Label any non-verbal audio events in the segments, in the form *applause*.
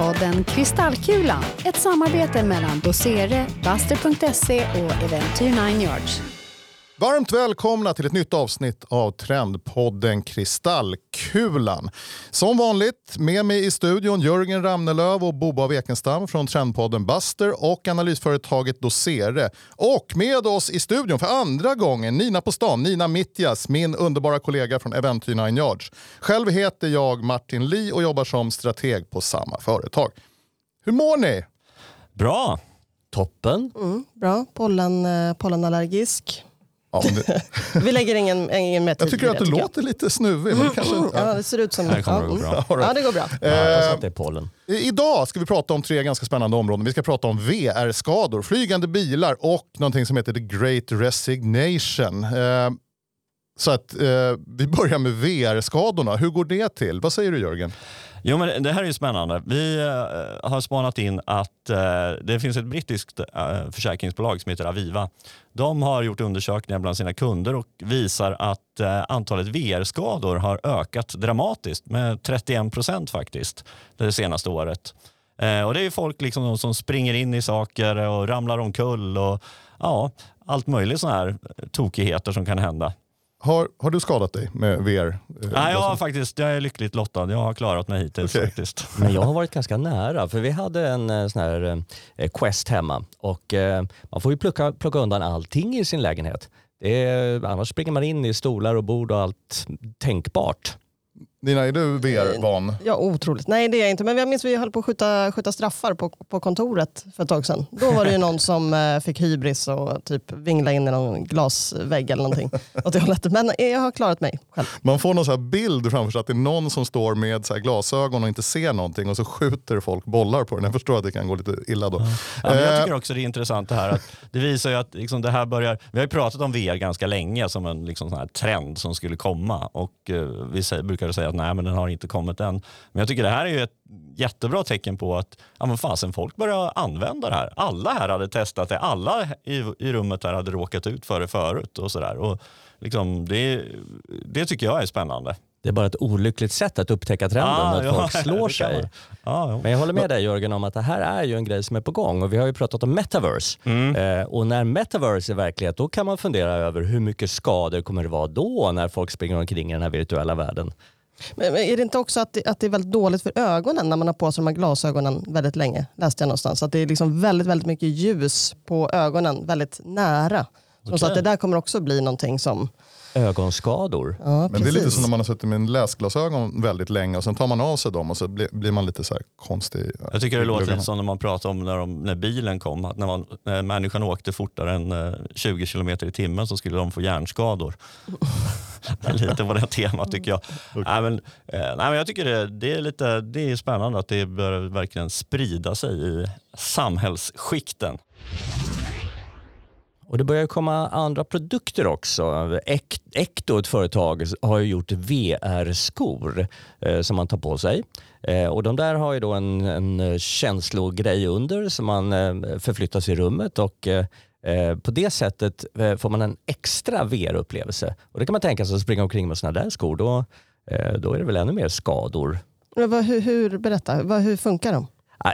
podden Kristallkulan. Ett samarbete mellan Dosere, Buster.se och Eventyr 9 Yards. Varmt välkomna till ett nytt avsnitt av Trendpodden Kristallkulan. Som vanligt med mig i studion Jörgen Ramnelöv och Boba Wekenstam från Trendpodden Buster och analysföretaget Dosere. Och med oss i studion för andra gången Nina på stan, Nina Mittjas, min underbara kollega från Eventyr 9 Yards. Själv heter jag Martin Li och jobbar som strateg på samma företag. Hur mår ni? Bra. Toppen. Mm, bra, Pollen, eh, pollenallergisk. Ja, det, *laughs* Vi lägger ingen, ingen mer tid jag tycker i att du det, låter lite snuvig. Men det kanske, Ja, det ser ut som... Här kommer ja, det gå bra. Right. Ja, det går bra. Jag Eh, det är pollen. Idag ska vi prata om tre ganska spännande områden. Vi ska prata om VR-skador, flygande bilar och någonting som heter the great resignation. Eh, så att eh, vi börjar med VR-skadorna. Hur går det till? Vad säger du Jörgen? Jo, men det här är ju spännande. Vi eh, har spanat in att eh, det finns ett brittiskt eh, försäkringsbolag som heter Aviva. De har gjort undersökningar bland sina kunder och visar att eh, antalet VR-skador har ökat dramatiskt med 31 procent faktiskt det senaste året. Eh, och det är ju folk liksom som springer in i saker och ramlar omkull och ja, allt möjligt sådana här tokigheter som kan hända. Har, har du skadat dig med VR? Eh, Nej, jag, har faktiskt, jag är lyckligt lottad. Jag har klarat mig hittills Okej. faktiskt. *laughs* Men jag har varit ganska nära för vi hade en eh, sån här eh, Quest hemma och man får ju plocka, plocka undan allting i sin lägenhet. Det är, annars springer man in i stolar och bord och allt tänkbart. Nina, är du VR-van? Ja, otroligt. Nej, det är jag inte. Men jag minns vi höll på att skjuta, skjuta straffar på, på kontoret för ett tag sedan. Då var det ju någon som eh, fick hybris och typ vingla in i någon glasvägg eller någonting. *laughs* Åt det hållet. Men jag har klarat mig själv. Man får någon så här bild framför sig att det är någon som står med så här glasögon och inte ser någonting och så skjuter folk bollar på den. Jag förstår att det kan gå lite illa då. Ja, men jag Eh, tycker också det är intressant det här att det visar ju att liksom det här börjar, vi har ju pratat om VR ganska länge som en liksom sån här trend som skulle komma och eh, vi brukade säga att nej men den har inte kommit än. Men jag tycker det här är ju ett jättebra tecken på att ja, men fasen, folk börjar använda det här. Alla här hade testat det, alla i, i rummet här hade råkat ut för det förut och sådär. Och liksom, det, det tycker jag är spännande. Det är bara ett olyckligt sätt att upptäcka trenden Ah, att ja, folk *laughs* slår sig. ja. Men jag håller med dig Jörgen om att det här är ju en grej som är på gång och vi har ju pratat om metaverse. Mm. Eh, och när metaverse är verklighet då kan man fundera över hur mycket skador kommer det vara då när folk springer omkring i den här virtuella världen. Men, men är det inte också att det, att det är väldigt dåligt för ögonen när man har på sig de här glasögonen väldigt länge? Läste jag någonstans. Att det är liksom väldigt, väldigt mycket ljus på ögonen väldigt nära. Så, så att det där kommer också bli någonting som... Ögonskador. Ja, Men det är lite som när man har suttit med en läsglasögon väldigt länge och sen tar man av sig dem och så blir, blir man lite så här konstig. Jag tycker det låter lite som när man pratar om när, de, när bilen kom, att när, man, när människan åkte fortare än eh, 20 kilometer i timmen så skulle de få hjärnskador. *laughs* Det är lite på det temat tycker jag. Nej, men, eh, nej, men jag tycker det, det, är lite, det är spännande att det börjar verkligen sprida sig i samhällsskikten. Och det börjar komma andra produkter också. Ekto, ett företag, har ju gjort VR-skor eh, som man tar på sig. Eh, och de där har ju då en, en känslogrej under som man eh, förflyttar sig i rummet och eh, på det sättet eh, får man en extra VR-upplevelse. Och det kan man tänka sig att springa omkring med sådana där skor. Då, eh, då är det väl ännu mer skador. Vad, hur, hur, berätta, vad, hur funkar de?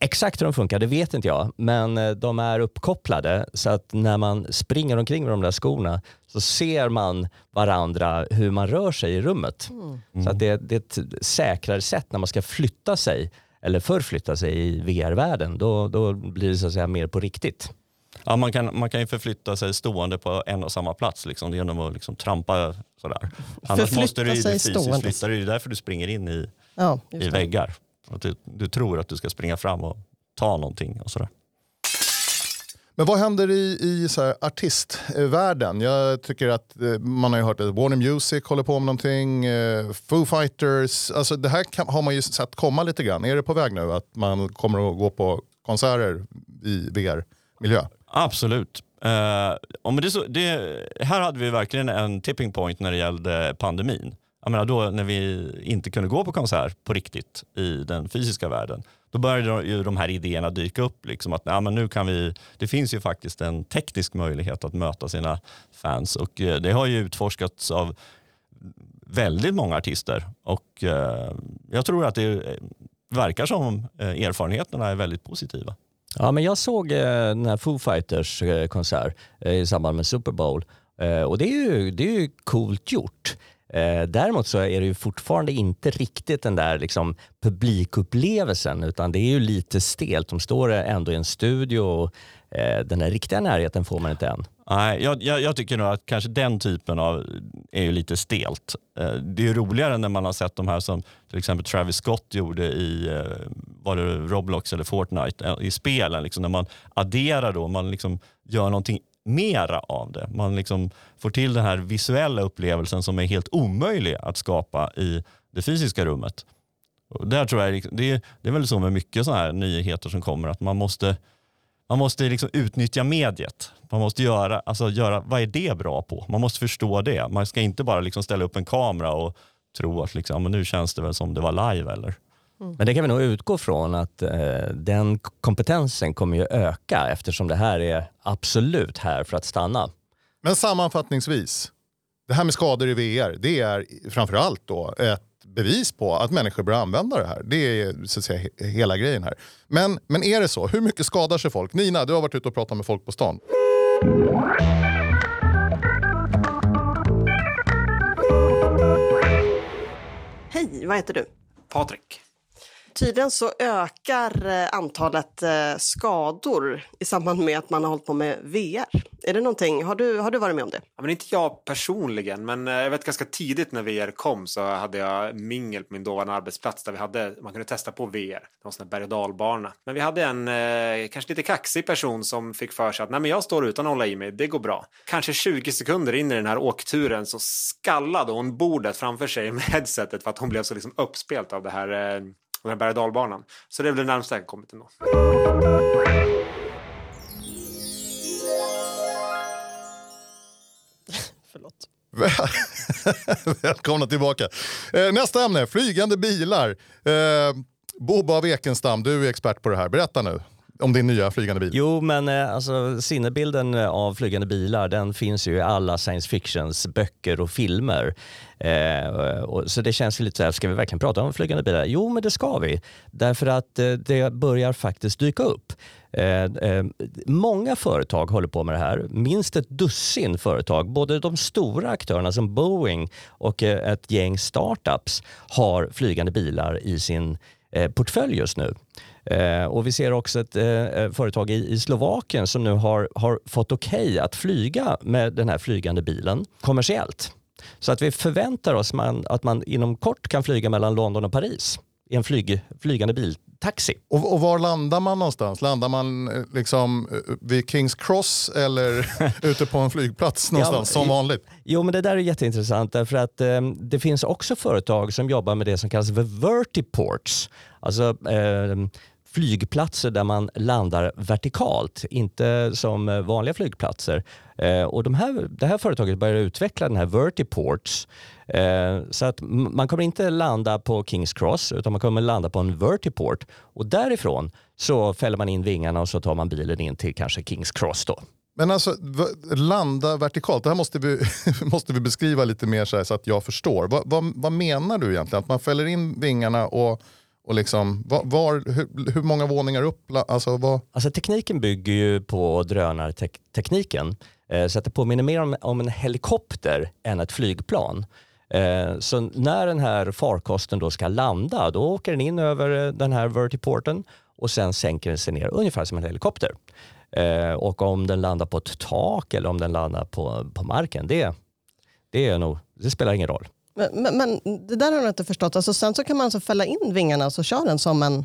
Exakt hur de funkar, det vet inte jag. Men de är uppkopplade så att när man springer omkring med de där skorna så ser man varandra hur man rör sig i rummet. Så att det, det är ett säkrare sätt när man ska flytta sig eller förflytta sig i VR-världen. Då, då blir det så att säga mer på riktigt. Ja, man, kan, man kan ju förflytta sig stående på en och samma plats liksom, genom att liksom trampa sådär. Annars Förflytta måste du ju sig fysiskt stående. flytta dig. Det är därför du springer in i, Ja, i väggar. Att du, du tror att du ska springa fram och ta någonting och sådär. Men vad händer i, i så här artistvärlden? Jag tycker att eh, man har ju hört att Warner Music håller på med någonting, eh, Foo Fighters. Alltså det här kan, har man ju sett komma lite grann. Är det på väg nu att man kommer att gå på konserter i VR-miljö? Absolut. Uh, det, så, det, här hade vi verkligen en tipping point när det gällde pandemin. Jag menar då när vi inte kunde gå på konsert på riktigt i den fysiska världen. Då började ju de här idéerna dyka upp. Liksom att ja, men nu kan vi, det finns ju faktiskt en teknisk möjlighet att möta sina fans. Och eh, det har ju utforskats av väldigt många artister. Och eh, jag tror att det verkar som erfarenheterna är väldigt positiva. Ja, men jag såg eh, den här Foo Fighters eh, konsert eh, i samband med Super Bowl eh, och det är ju, det är ju coolt gjort. Eh, däremot så är det ju fortfarande inte riktigt den där liksom, publikupplevelsen utan det är ju lite stelt. De står ändå i en studio och eh, den där riktiga närheten får man inte än. Nej, jag, jag, jag, tycker nog att kanske den typen av är ju lite stelt. Eh, det är ju roligare när man har sett de här som till exempel Travis Scott gjorde i eh, var det Roblox eller Fortnite eh, i spelen. Liksom, när man adderar då, man liksom gör någonting mera av det. Man liksom får till den här visuella upplevelsen som är helt omöjlig att skapa i det fysiska rummet. Och där tror jag liksom, det är, det är väl så med mycket sådana här nyheter som kommer att man måste man måste liksom utnyttja mediet. Man måste göra, alltså göra, vad är det bra på? Man måste förstå det. Man ska inte bara liksom ställa upp en kamera och tro att liksom, men nu känns det väl som det var live. Eller? Mm. Men det kan vi nog utgå från att eh, den kompetensen kommer ju öka eftersom det här är absolut här för att stanna. Men sammanfattningsvis, det här med skador i VR, det är framförallt då ett bevis på att människor börjar använda det här. Det är så att säga hela grejen här. Men, men är det så? Hur mycket skadar sig folk? Nina, du har varit ute och pratat med folk på stan. Hej, vad heter du? Patrik. Tydligen så ökar eh, antalet eh, skador i samband med att man har hållit på med VR. Är det någonting, har du, har du varit med om det? Ja, men inte jag personligen, men eh, jag vet ganska tidigt när VR kom så hade jag mingel på min dåvarande arbetsplats där vi hade, man kunde testa på VR. Det var en sån berg och dalbana. Men vi hade en eh, kanske lite kaxig person som fick för sig att Nej, men jag står utan att hålla i mig, det går bra. Kanske 20 sekunder in i den här åkturen så skallade hon bordet framför sig med headsetet för att hon blev så liksom uppspelt av det här eh, den här berg och dalbanan. Så det är väl det närmaste jag kommit ändå. *laughs* Förlåt. *laughs* Välkomna tillbaka. Eh, nästa ämne, flygande bilar. Eh, Boba av Ekenstam, du är expert på det här. Berätta nu om din nya flygande bil. Jo, men eh, alltså, sinnebilden eh, av flygande bilar den finns ju i alla science fictions böcker och filmer. Eh, och, så det känns lite så här, ska vi verkligen prata om flygande bilar? Jo, men det ska vi. Därför att eh, det börjar faktiskt dyka upp. Eh, eh, många företag håller på med det här. Minst ett dussin företag, både de stora aktörerna som Boeing och eh, ett gäng startups har flygande bilar i sin Eh, portfölj just nu. Eh, och vi ser också ett eh, företag i, Slovakien som nu har, har fått okej okay att flyga med den här flygande bilen kommersiellt. Så att vi förväntar oss man, att man inom kort kan flyga mellan London och Paris i en flyg, flygande biltaxi. Och, och, var landar man någonstans? Landar man eh, liksom eh, vid Kings Cross eller *laughs* ute på en flygplats någonstans ja, som vanligt? Jo, men det där är jätteintressant därför att eh, det finns också företag som jobbar med det som kallas för vertiports. Alltså eh, flygplatser där man landar vertikalt, inte som vanliga flygplatser. Eh, och de här, det här företaget börjar utveckla den här Vertiports. Eh, så att man kommer inte landa på Kings Cross utan man kommer landa på en Vertiport. Och därifrån så fäller man in vingarna och så tar man bilen in till kanske Kings Cross. Då. Men alltså landa vertikalt, det här måste vi, *laughs* måste vi beskriva lite mer så, så att jag förstår. Vad, vad, vad menar du egentligen? Att man fäller in vingarna och och liksom, var, var hur, hur, många våningar upp? Alltså, var... alltså, tekniken bygger ju på drönartekniken. Eh, så att det påminner mer om, om, en helikopter än ett flygplan. Eh, så när den här farkosten då ska landa, då åker den in över eh, den här vertiporten och sen sänker den sig ner ungefär som en helikopter. Eh, och om den landar på ett tak eller om den landar på, på marken, det, det, är nog, det spelar ingen roll. Men, men, det där har jag inte förstått. Alltså, sen så kan man alltså fälla in vingarna och så kör den som en...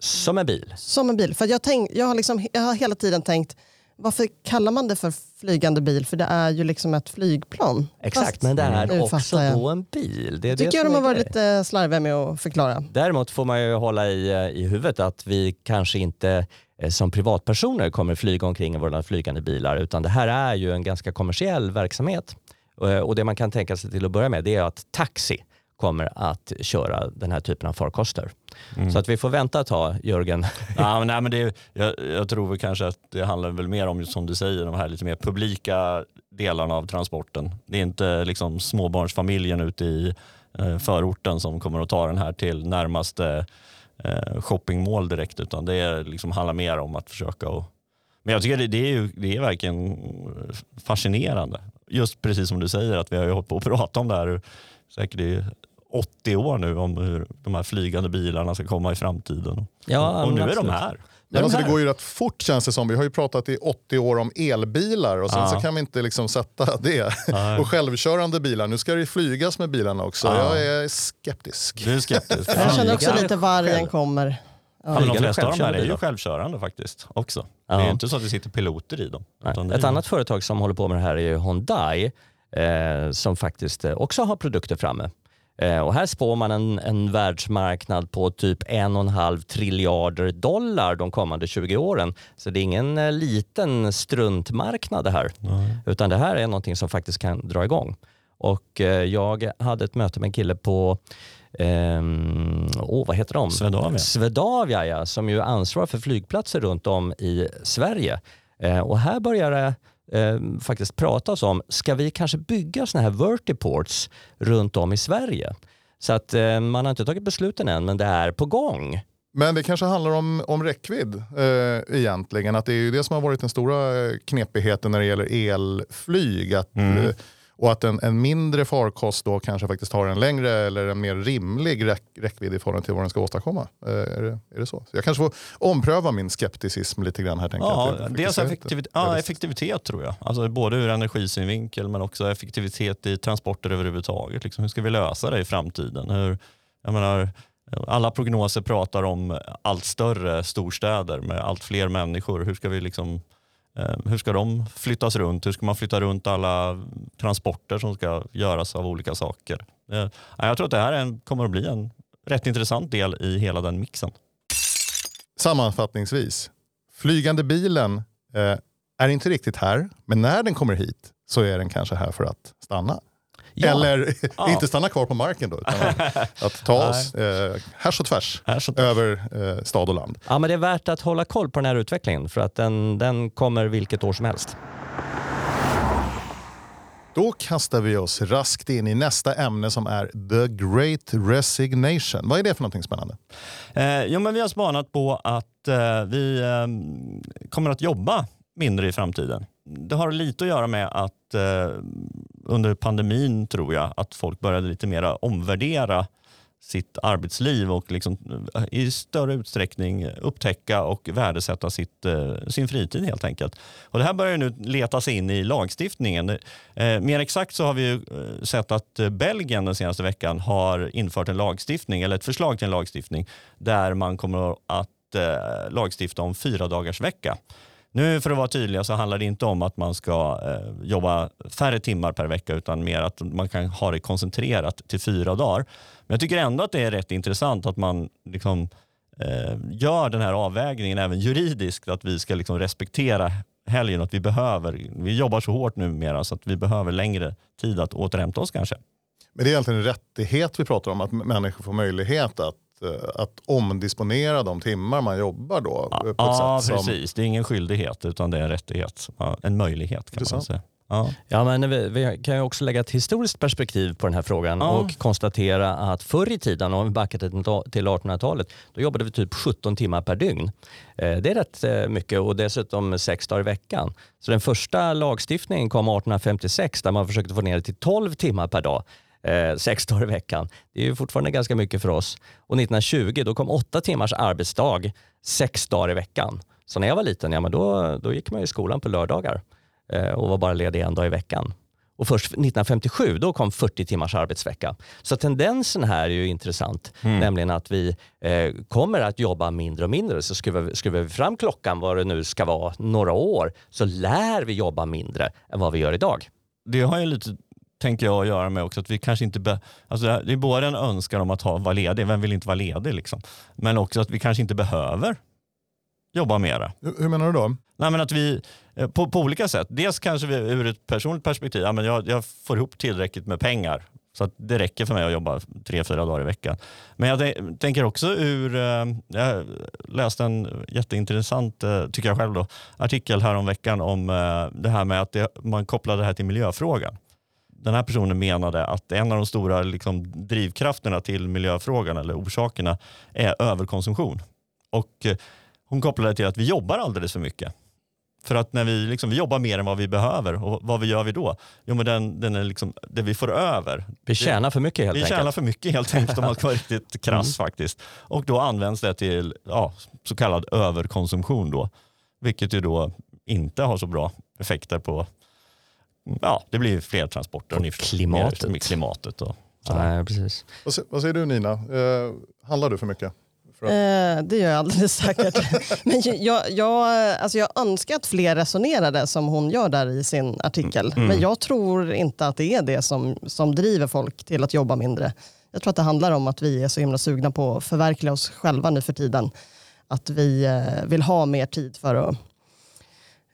Som en bil? Som en bil. För jag, tänk, jag, har liksom, jag har hela tiden tänkt, varför kallar man det för flygande bil? För det är ju liksom ett flygplan. Exakt, Fast, men det är också då en bil. Det tycker det jag de har varit lite slarviga med att förklara. Däremot får man ju hålla i, eh, i huvudet att vi kanske inte eh, som privatpersoner kommer flyga omkring i våra flygande bilar utan det här är ju en ganska kommersiell verksamhet. Eh, och det man kan tänka sig till att börja med det är att taxi kommer att köra den här typen av farkoster. Mm. Så att vi får vänta ett tag, Jörgen. *laughs* ja, men, nej, men det, jag, jag tror väl kanske att det handlar väl mer om, som du säger, de här lite mer publika delarna av transporten. Det är inte liksom småbarnsfamiljen ute i eh, förorten som kommer att ta den här till närmaste eh, shoppingmål direkt utan det är, liksom, handlar mer om att försöka och, men jag tycker det, det, är ju, det är verkligen fascinerande. Just precis som du säger att vi har ju hållit på att prata om det här säkert i 80 år nu om hur de här flygande bilarna ska komma i framtiden. Ja, och nu är absolut. de här. Men alltså, det går ju rätt fort känns det som. Vi har ju pratat i 80 år om elbilar och sen Ja. så kan vi inte liksom sätta *laughs* det. Nej. Och självkörande bilar. Nu ska det flygas med bilarna också. Ja. Jag är skeptisk. Du är skeptisk. Jag känner också lite vargen kommer. Ja, men de flesta av de här är ju självkörande faktiskt också. Ja. Det är ju inte så att det sitter piloter i dem. Ett annat företag som håller på med det här är ju Hyundai eh, som faktiskt eh, också har produkter framme. Eh, och här spår man en, en världsmarknad på typ en och en halv triljarder dollar de kommande 20 åren. Så det är ingen eh, liten struntmarknad det här. Utan det här är någonting som faktiskt kan dra igång. Och eh, jag hade ett möte med en kille på Ehm, åh, vad heter de? Swedavia. Swedavia, ja, som ju ansvarar för flygplatser runt om i Sverige. Eh, och här börjar det eh, faktiskt pratas om, ska vi kanske bygga såna här vertiports runt om i Sverige? Så att eh, man har inte tagit besluten än, men det är på gång. Men det kanske handlar om, om räckvidd eh, egentligen. Att det är ju det som har varit den stora eh, knepigheten när det gäller elflyg. Att, Mm. Och att en, en mindre farkost då kanske faktiskt har en längre eller en mer rimlig räck, räckvidd i förhållande till vad den ska åstadkomma. Eh, är, det, är det så? så? Jag kanske får ompröva min skepticism lite grann här. Tänker jag. Ja, det- dels inte ja, effektivitet tror jag. Alltså både ur energisynvinkel men också effektivitet i transporter överhuvudtaget. Liksom, hur ska vi lösa det i framtiden? Hur, jag menar, alla prognoser pratar om allt större storstäder med allt fler människor. Hur ska, vi liksom, Eh, hur ska de flyttas runt? Hur ska man flytta runt alla transporter som ska göras av olika saker? Eh, jag tror att det här kommer att bli en rätt intressant del i hela den mixen. Sammanfattningsvis, flygande bilen eh, är inte riktigt här, men när den kommer hit så är den kanske här för att stanna. Ja. Eller *laughs* Ja. inte stanna kvar på marken då, utan *laughs* att, ta oss eh, härs och tvärs över eh, stad och land. Ja, men det är värt att hålla koll på den här utvecklingen för att den, den kommer vilket år som helst. Då kastar vi oss raskt in i nästa ämne som är The Great Resignation. Vad är det för någonting spännande? Eh, jo, men vi har spanat på att eh, vi eh, kommer att jobba mindre i framtiden. Det har lite att göra med att eh, under pandemin tror jag att folk började lite mer omvärdera sitt arbetsliv och liksom, eh, i större utsträckning upptäcka och värdesätta sitt, eh, sin fritid helt enkelt. Och det här börjar nu leta sig in i lagstiftningen. Eh, mer exakt så har vi ju eh, sett att Belgien den senaste veckan har infört en lagstiftning, eller ett förslag till en lagstiftning, där man kommer att eh, lagstifta om fyra dagars vecka. Nu för att vara tydliga så handlar det inte om att man ska eh, jobba färre timmar per vecka utan mer att man kan ha det koncentrerat till fyra dagar. Men jag tycker ändå att det är rätt intressant att man liksom, eh, gör den här avvägningen även juridiskt att vi ska liksom respektera helgen och att vi behöver, vi jobbar så hårt numera så att vi behöver längre tid att återhämta oss kanske. Men det är egentligen en rättighet vi pratar om, att människor får möjlighet att, att omdisponera de timmar man jobbar då. eh, På ett Ja, sätt som, precis. Det är ingen skyldighet utan det är en rättighet. En möjlighet kan man säga. Ja. Ja, men vi, vi kan ju också lägga ett historiskt perspektiv på den här frågan Ja. och konstatera att förr i tiden, om vi backar till till 1800-talet, då jobbade vi typ 17 timmar per dygn. Eh, Det är rätt eh, mycket och dessutom sex dagar i veckan. Så den första lagstiftningen kom 1856 där man försökte få ner det till 12 timmar per dag. Eh, sex dagar i veckan. Det är ju fortfarande ganska mycket för oss. Och 1920 då kom åtta timmars arbetsdag sex dagar i veckan. Så när jag var liten, ja, men då, då gick man i skolan på lördagar eh, och var bara ledig en dag i veckan. Och först 1957 då kom 40 timmars arbetsvecka. Så tendensen här är ju intressant, nämligen att vi eh, kommer att jobba mindre och mindre. Så skruvar vi fram klockan vad det nu ska vara, några år, så lär vi jobba mindre än vad vi gör idag. det har ju lite, tänker jag, att göra med också att vi kanske inte... Be, alltså det är både en önskan om att ha, vara ledig, vem vill inte vara ledig? Liksom. Men också att vi kanske inte behöver jobba mera. hur, hur menar du då? Nej, men att vi, eh, på, på olika sätt. Dels kanske vi ur ett personligt perspektiv, ja, men jag, jag får ihop tillräckligt med pengar så att det räcker för mig att jobba tre, fyra dagar i veckan. Men jag tän- tänker också ur, eh, jag läste en jätteintressant, eh, tycker jag själv då, artikel här om veckan om det här med att det, man kopplar det här till miljöfrågan. Den här personen menade att en av de stora liksom, drivkrafterna till miljöfrågan eller orsakerna är överkonsumtion. Och eh, hon kopplade det till att vi jobbar alldeles för mycket. För att när vi, liksom, vi jobbar mer än vad vi behöver och vad vi gör vi då? Jo men den, den är liksom, det vi får över. Vi tjänar för mycket helt vi enkelt. tjänar för mycket helt enkelt om man ska vara riktigt krass Mm. faktiskt. Och då används det till ja, så kallad överkonsumtion då. Vilket ju då inte har så bra effekter på, ja det blir fler transporter. Och klimatet. Med klimatet och sådär. Nej, precis. Vad, vad säger du Nina? Eh, handlar du för mycket? För att, Eh, det gör jag alldeles säkert. *laughs* Men jag, jag, alltså jag önskar att fler resonerade som hon gör där i sin artikel. Mm. Men jag tror inte att det är det som, som driver folk till att jobba mindre. Jag tror att det handlar om att vi är så himla sugna på att förverkliga oss själva nu för tiden. Att vi eh, vill ha mer tid för att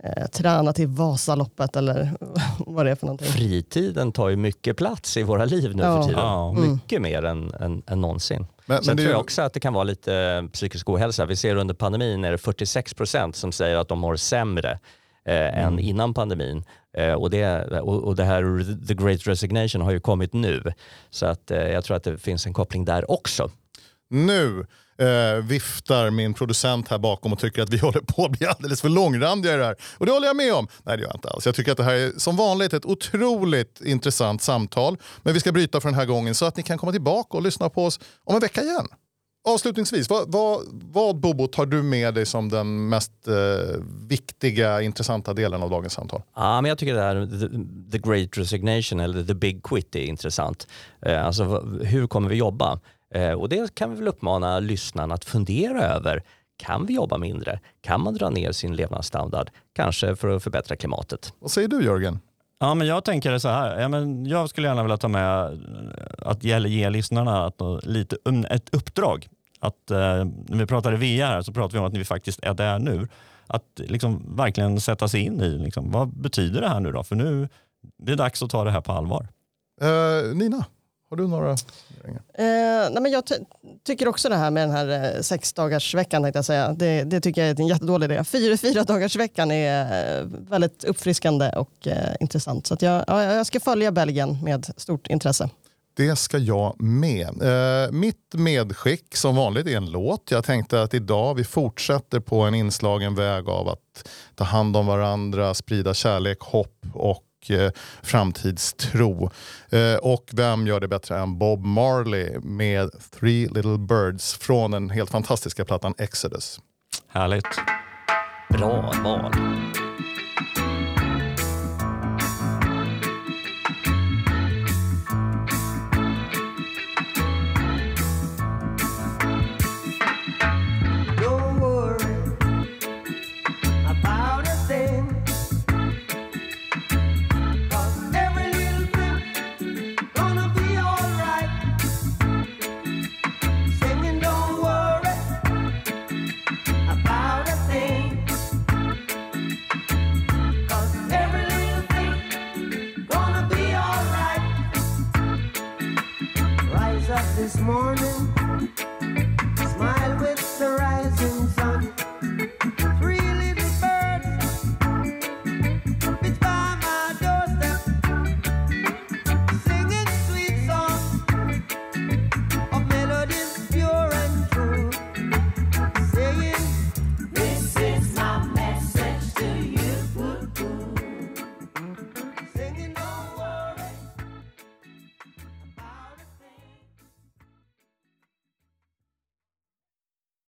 eh, träna till Vasaloppet eller *laughs* vad det är för någonting. Fritiden tar ju mycket plats i våra liv nu Ja. för tiden. Ja. Mycket mer än, än, än någonsin. men, Sen men tror jag ju- också att det kan vara lite psykisk ohälsa. Vi ser under pandemin är det 46 procent som säger att de mår sämre eh, än innan pandemin. Eh, och, det, och, och det här the great resignation har ju kommit nu. Så att, eh, jag tror att det finns en koppling där också. Nu eh, viftar min producent här bakom och tycker att vi *laughs* håller på att bli alldeles för långrandiga i det här. Och det håller jag med om. Nej det gör jag inte alls. Jag tycker att det här är som vanligt ett otroligt intressant samtal. Men vi ska bryta för den här gången så att ni kan komma tillbaka och lyssna på oss om en vecka igen. Avslutningsvis, vad, vad, vad Bobo tar du med dig som den mest eh, viktiga, intressanta delen av dagens samtal? Ja, men jag tycker det här the, the great resignation eller the big quit är intressant. Eh, alltså hur kommer vi jobba? Eh, och det kan vi väl uppmana lyssnarna att fundera över. Kan vi jobba mindre? Kan man dra ner sin levnadsstandard? Kanske för att förbättra klimatet. Vad säger du Jörgen? Ja, men jag tänker så här. Ja, men jag skulle gärna vilja ta med att ge, ge lyssnarna att, lite, um, ett uppdrag. Att, eh, när vi pratade VR här så pratar vi om att vi faktiskt är där nu. Att liksom verkligen sätta sig in i liksom, vad betyder det här nu då? För nu det är dags att ta det här på allvar. Eh, Nina, har du några? Eh, nej men jag ty- tycker också det här med den här eh, sexdagarsveckan, tänkte jag säga. Det, det tycker jag är en jättedålig idé. Fyra, *laughs* fyra dagarsveckan är eh, väldigt uppfriskande och eh, intressant. Så jag, ja, jag ska följa Belgien med stort intresse. Det ska jag med. Eh, mitt medskick som vanligt är en låt. Jag tänkte att idag vi fortsätter på en inslagen väg av att ta hand om varandra, sprida kärlek, hopp och eh, framtidstro. Eh, och vem gör det bättre än Bob Marley med Three Little Birds från den helt fantastiska plattan Exodus. Härligt. Bra val. This morning.